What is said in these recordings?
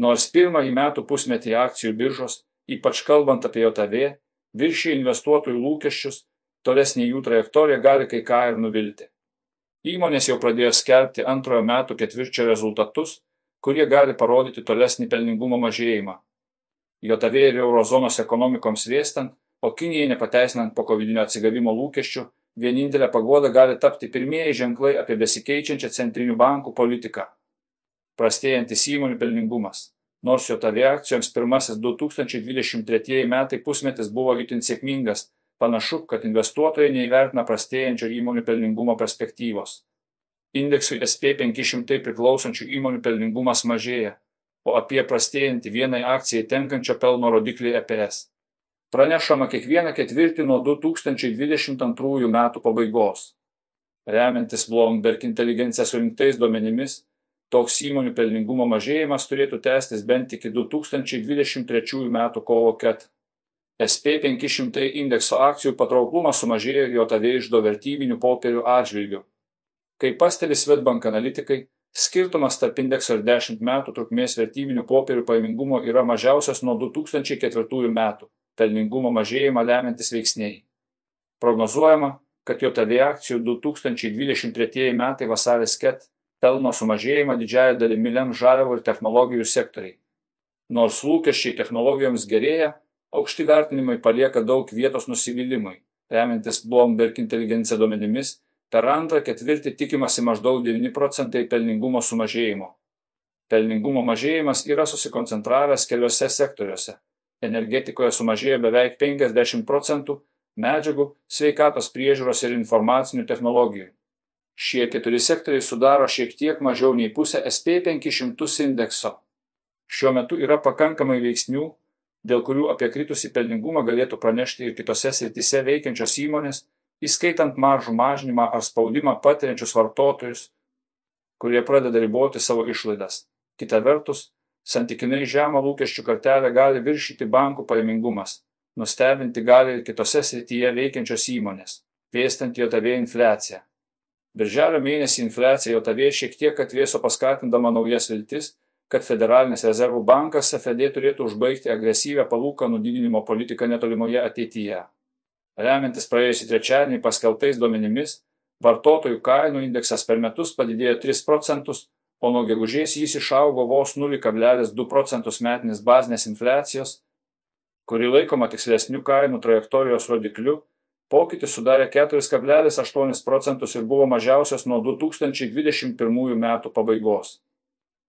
Nors pirmąjį metų pusmetį akcijų biržos, ypač kalbant apie JAV, viršė investuotojų lūkesčius, tolesnė jų trajektorija gali kai ką ir nuvilti. Įmonės jau pradėjo skelbti antrojo metų ketvirčio rezultatus, kurie gali parodyti tolesnį pelningumo mažėjimą. JAV ir eurozonos ekonomikoms vėstant, o Kinijai nepateisinant po kovidinio atsigavimo lūkesčių, vienintelė pagoda gali tapti pirmieji ženklai apie besikeičiančią centrinių bankų politiką. Prastėjantis įmonių pelningumas. Nors JAV akcijoms pirmasis 2023 metai pusmetis buvo itin sėkmingas, panašu, kad investuotojai neįvertina prastėjančio įmonių pelningumo perspektyvos. Indeksui SP500 priklausančių įmonių pelningumas mažėja, o apie prastėjantį vienai akcijai tenkančio pelno rodiklį EPS. Pranešama kiekvieną ketvirtį nuo 2022 metų pabaigos. Remiantis Bloomberg inteligencija surinktais duomenimis, toks įmonių pelningumo mažėjimas turėtų tęstis bent iki 2023 metų kovo 4. SP500 indekso akcijų patrauklumas sumažėjo JAV išdo vertybinių popierių atžvilgių. Kaip pastebi Svetbank analitikai, skirtumas tarp indekso ir 10 metų trukmės vertybinių popierių paimingumo yra mažiausias nuo 2004 metų pelningumo mažėjimą lemiantis veiksniai. Prognozuojama, kad JAV akcijų 2023 metai vasaris ket pelno sumažėjimą didžiąją dalimi lems žaliavų ir technologijų sektoriai. Nors lūkesčiai technologijoms gerėja, aukšti vertinimai palieka daug vietos nusivylimui. Remiantis Bloomberg inteligencija duomenimis, per antrą ketvirtį tikimasi maždaug 9 procentai pelningumo sumažėjimo. Pelningumo mažėjimas yra susikoncentravęs keliose sektoriuose. Energetikoje sumažėjo beveik 50 procentų, medžiagų, sveikatos priežiūros ir informacinių technologijų. Šie keturi sektoriai sudaro šiek tiek mažiau nei pusę SP500 indekso. Šiuo metu yra pakankamai veiksnių, dėl kurių apie kritusį pelningumą galėtų pranešti ir kitose srityse veikiančios įmonės, įskaitant maržų mažinimą ar spaudimą patiriančius vartotojus, kurie pradeda riboti savo išlaidas. Kita vertus, santykinai žemą lūkesčių kartelę gali viršyti bankų pajamingumas, nustebinti gali ir kitose srityje veikiančios įmonės, vėstant JAV infliaciją. Birželio mėnesį infliacija JAV šiek tiek atvėso paskatindama naujas viltis, kad Federalinis rezervų bankas FED turėtų užbaigti agresyvę palūkanų didinimo politiką netolimoje ateityje. Remiantis praėjusį trečiadienį paskeltais duomenimis, vartotojų kainų indeksas per metus padidėjo 3 procentus, o nuo gegužės jis išaugo vos 0,2 procentus metinės bazinės infliacijos, kuri laikoma tikslesnių kainų trajektorijos rodikliu, pokytis sudarė 4,8 procentus ir buvo mažiausias nuo 2021 metų pabaigos.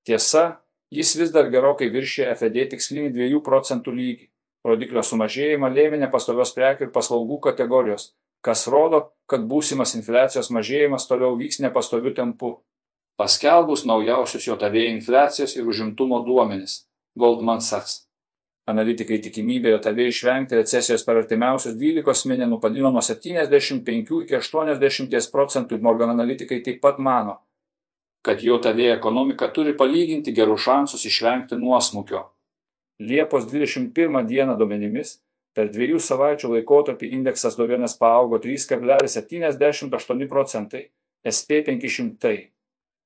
Tiesa, jis vis dar gerokai viršė FED tikslinį 2 procentų lygį. Rodiklio sumažėjimą lėmė nepastovios prekių ir paslaugų kategorijos, kas rodo, kad būsimas infliacijos mažėjimas toliau vyks nepastoviu tempu. Paskelbus naujausius JAV infliacijos ir užimtumo duomenis Goldman Sachs. Analitikai tikimybę JAV išvengti recesijos per artimiausius 12 mėnesių padino nuo 75 iki 80 procentų ir Morgan analitikai taip pat mano, kad JAV ekonomika turi palyginti gerus šansus išvengti nuosmukio. Liepos 21 dieną duomenimis per dviejų savaičių laikotarpį indeksas duomenės paaugo 3,78 procentai, SP500.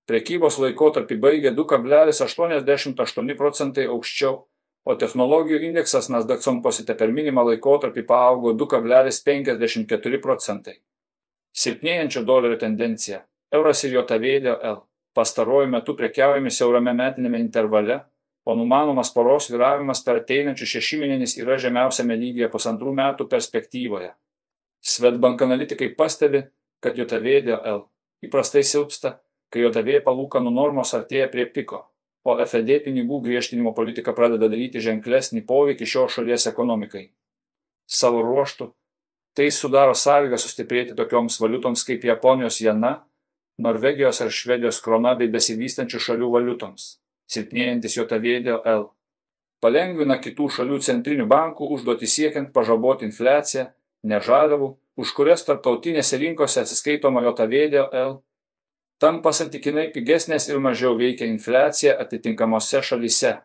Prekybos laikotarpį baigė 2,88 procentai aukščiau, o technologijų indeksas Nasdaq Composite per minimą laikotarpį paaugo 2,54 procentai. Silpnėjančio dolerio tendencija. Euras ir JAV dėl L pastaruoju metu prekiaujami siaurame metinėme intervale, o numanomas poros viravimas per ateinančius šešimėnenis yra žemiausiame lygyje pusantrų metų perspektyvoje. Svetbank analitikai pastebi, kad JAV dėl L įprastai silpsta, kai JAV palūkanų normos artėja prie piko, o FED pinigų griežtinimo politika pradeda daryti ženklesnį poveikį šios šalies ekonomikai. Savo ruoštų, tai sudaro sąlygą sustiprėti tokioms valiutoms kaip Japonijos jena, Norvegijos ar Švedijos krona bei besivystančių šalių valiutoms, silpnėjantis JAV dėl L. Palengvina kitų šalių centrinių bankų užduoti siekiant pažaboti infliaciją, nežadavų, už kurias tarptautinėse rinkose atsiskaitoma JAV dėl L. Tampa santykinai pigesnės ir mažiau veikia infliacija atitinkamose šalyse.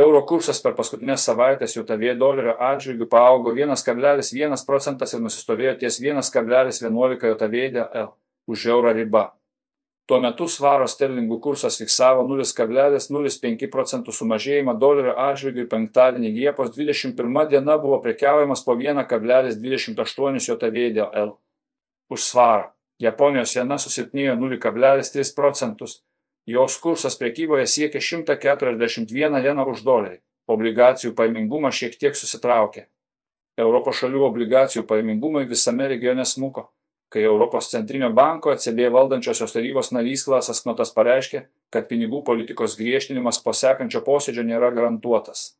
Euro kursas per paskutinės savaitės JAV dolerio atžvilgių paaugo 1,1 procentas ir nusistovėjo ties 1,11 JAV dėl L už eurą riba. Tuo metu svaro sterlingų kursas fiksavo 0,05 procentų sumažėjimą dolerio atžvilgių ir penktadienį Liepos 21 diena buvo prekiaujamas po 1,28 JOTV dėl L. Už svarą. Japonijos jena susilpnėjo 0,3 procentus. Jos kursas prekyboje siekia 141 jeną už dolerį. Obligacijų paimingumas šiek tiek susitraukė. Europos šalių obligacijų paimingumai visame regione smuko kai Europos centrinio banko ECB valdančiosios tarybos narys Klasas Knotas pareiškė, kad pinigų politikos griežtinimas po sekančio posėdžio nėra garantuotas.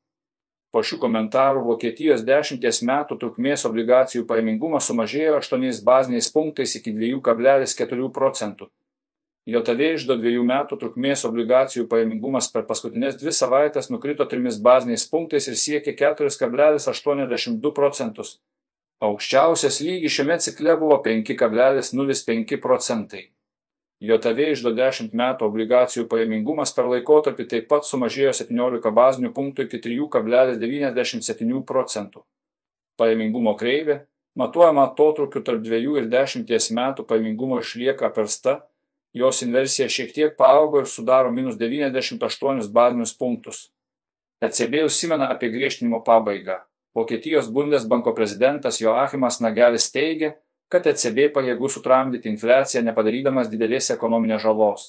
Po šių komentarų Vokietijos dešimties metų trukmės obligacijų pajamingumas sumažėjo 8 baziniais punktais iki 2,4 procentų. JOTV išdo dviejų metų trukmės obligacijų pajamingumas per paskutinės dvi savaitės nukrito trimis baziniais punktais ir siekė 4,82 procentus. Aukščiausias lygis šiame cikle buvo 5,05 procentai. JOTV išdo 10 metų obligacijų pajamingumas per laikotarpį taip pat sumažėjo 17 bazinių punktų iki 3,97 procentų. Pajamingumo kreivė, matuojama atotrukiu tarp 2 ir 10 metų pajamingumo išlieka apversta, jos inversija šiek tiek paaugo ir sudaro minus 98 bazinius punktus. ECB užsimena apie griežtinimo pabaigą. Vokietijos Bundesbanko prezidentas Joachimas Nagelis teigia, kad ECB pajėgų sutramdyti infliaciją nepadarydamas didelės ekonominės žalos.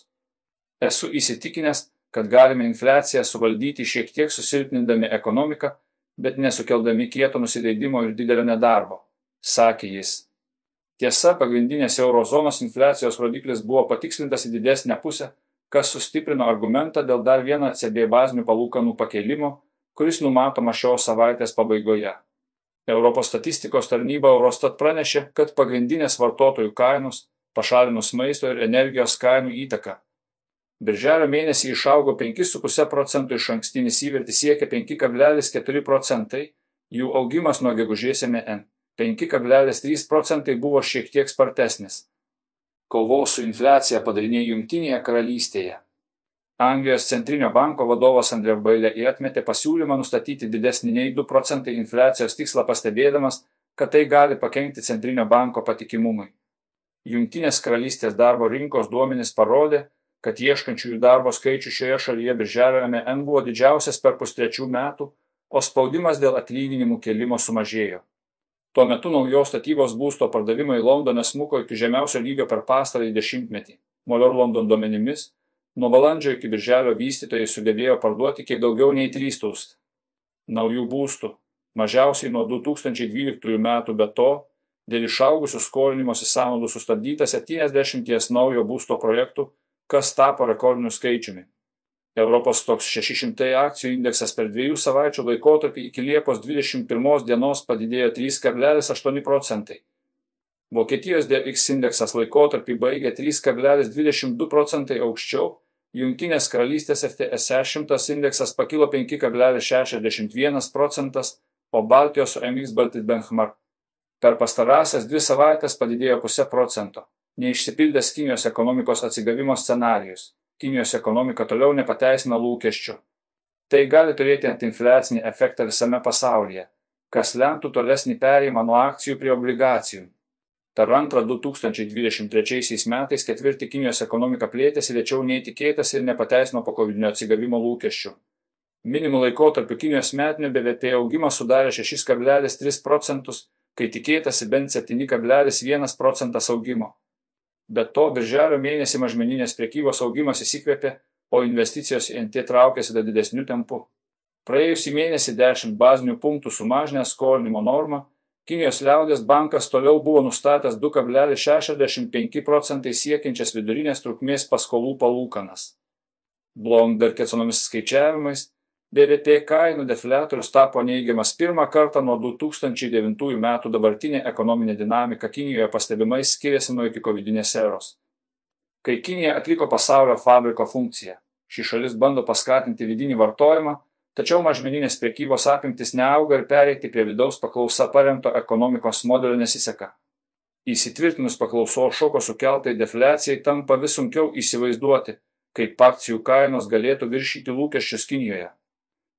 Esu įsitikinęs, kad galime infliaciją suvaldyti šiek tiek susilpnindami ekonomiką, bet nesukeldami kieto nusileidimo ir didelio nedarbo, sakė jis. Tiesa, pagrindinės eurozonos infliacijos rodiklis buvo patikslintas į didesnę pusę, kas sustiprino argumentą dėl dar vieno ECB bazinių palūkanų pakelimo kuris numatomas šios savaitės pabaigoje. Europos statistikos tarnyba Eurostat pranešė, kad pagrindinės vartotojų kainos, pašalinus maisto ir energijos kainų įtaką. Birželio mėnesį išaugo 5,5 procentų iš ankstinis įvertis siekia 5,4 procentai, jų augimas nuo gegužės MN 5,3 procentai buvo šiek tiek spartesnis. Kovos su infliacija padariniai Junktinėje karalystėje. Anglijos centrinio banko vadovas Andrew Bailey atmetė pasiūlymą nustatyti didesnį nei 2 procentai infliacijos tikslą pastebėdamas, kad tai gali pakengti centrinio banko patikimumui. Jungtinės karalystės darbo rinkos duomenys parodė, kad ieškančiųjų darbo skaičius šioje šalyje birželio MN buvo didžiausias per pustrečių metų, o spaudimas dėl atlyginimų kelimo sumažėjo. Tuo metu naujos statybos būsto pardavimai Londone smuko iki žemiausio lygio per pastarąjį dešimtmetį. Molor London duomenimis Nuo balandžio iki birželio vystytojai sugebėjo parduoti kiek daugiau nei 3000 naujų būstų, mažiausiai nuo 2012 metų, be to, dėl išaugusių skolinimosi sąnaudų sustabdyta 70 naujo būsto projektų, kas tapo rekordiniu skaičiumi. Europos toks 600 akcijų indeksas per dviejų savaičių laikotarpį iki Liepos 21 dienos padidėjo 3,8 procentai. Vokietijos DX indeksas laikotarpį baigė 3,22 procentai aukščiau, Jungtinės karalystės FTSE 100 indeksas pakilo 5,61 procentas, o Baltijos MX Baltic Benchmark per pastarąsias dvi savaitės padidėjo pusę procento. Neišsipildęs Kinijos ekonomikos atsigavimo scenarijus. Kinijos ekonomika toliau nepateisina lūkesčių. Tai gali turėti antiinfliacinį efektą visame pasaulyje, kas lemtų tolesnį perėjimą nuo akcijų prie obligacijų. Per antrą 2023 metais ketvirtį Kinijos ekonomika plėtėsi lėčiau nei tikėtas ir nepateisino COVID atsigavimo lūkesčių. Minimu laikotarpiu Kinijos metinio BVP augimas sudarė 6,3 procentus, kai tikėtasi bent 7,1 procentas augimo. Be to, birželio mėnesį mažmeninės priekybos augimas įsikvėpė, o investicijos į NT traukėsi dar didesniu tempu. Praėjusį mėnesį 10 bazinių punktų sumažinę skolinimo normą Kinijos liaudės bankas toliau buvo nustatęs 2,65 procentai siekiančias vidurinės trukmės paskolų palūkanas. Bloomberg ekonomis skaičiavimais, BVP kainų defliatorius tapo neigiamas pirmą kartą nuo 2009 metų dabartinė ekonominė dinamika Kinijoje pastebimai skiriasi nuo iki covidinės eros. Kai Kinija atliko pasaulio fabriko funkciją, ši šalis bando paskatinti vidinį vartojimą, tačiau mažmeninės prekybos apimtis neauga ir pereiti prie vidaus paklausa paremto ekonomikos modelio nesiseka. Įsitvirtinus paklausos šoko sukeltai defliacijai tampa vis sunkiau įsivaizduoti, kaip akcijų kainos galėtų viršyti lūkesčius Kinijoje.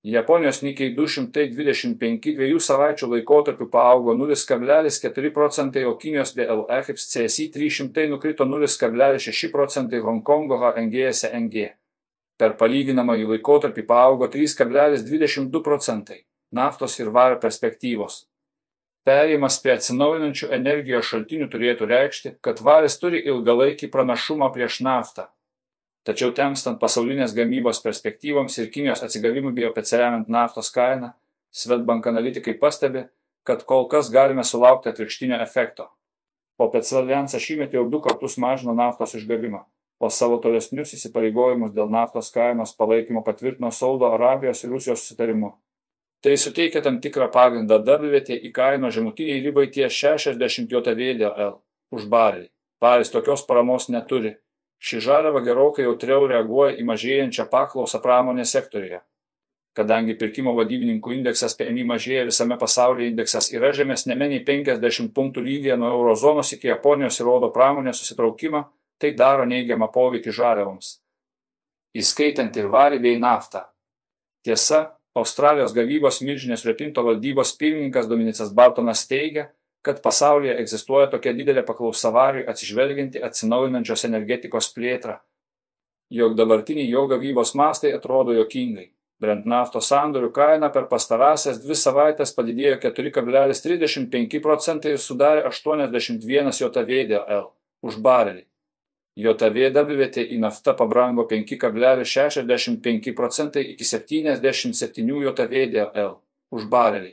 Japonijos Nikkei 225 dviejų savaičių laikotarpiu paaugo 0,4 procentai, o Kinijos DLX CSI 300 nukrito 0,6 procentai Hongkongo HNG SNG. Per palyginamąjį laikotarpį paaugo 3,22 procentai naftos ir vario perspektyvos. Perėjimas prie atsinaujinančių energijos šaltinių turėtų reikšti, kad varis turi ilgalaikį pranašumą prieš naftą. Tačiau temstant pasaulinės gamybos perspektyvoms ir Kinijos atsigavimui bei oficialiant naftos kainą, Svetbank analitikai pastebi, kad kol kas galime sulaukti atvirkštinio efekto. OPC alijansas šįmet jau du kartus mažino naftos išgavimą, o savo tolesnius įsipareigojimus dėl naftos kainos palaikymo patvirtino Saudo Arabijos ir Rusijos susitarimu. Tai suteikia tam tikrą pagrindą darvietė į kaino žemutiniai ribai ties 60 JVDL už barelį. Baris tokios paramos neturi ši žaliava gerokai jautriau reaguoja į mažėjančią paklausą pramonės sektoriuje. Kadangi pirkimo vadybininkų indeksas PMI mažėja visame pasaulyje, indeksas yra žemesnėme nei 50 punktų lygyje nuo eurozonos iki Japonijos ir rodo pramonės susitraukimą, tai daro neigiamą poveikį žaliavoms. Įskaitant ir varį bei naftą. Tiesa, Australijos gavybos milžinės repinto valdybos pirmininkas Dominicas Bartonas teigia, kad pasaulyje egzistuoja tokia didelė paklausa variui atsižvelgianti atsinaujinančios energetikos plėtrą, jog dabartiniai jo gavybos mastai atrodo jokingai. Brent naftos sandorių kaina per pastarąsias dvi savaitės padidėjo 4,35 procentai ir sudarė 81 JVDL už barelį. JVDWT į naftą pabrango 5,65 procentai iki 77 JVDL už barelį.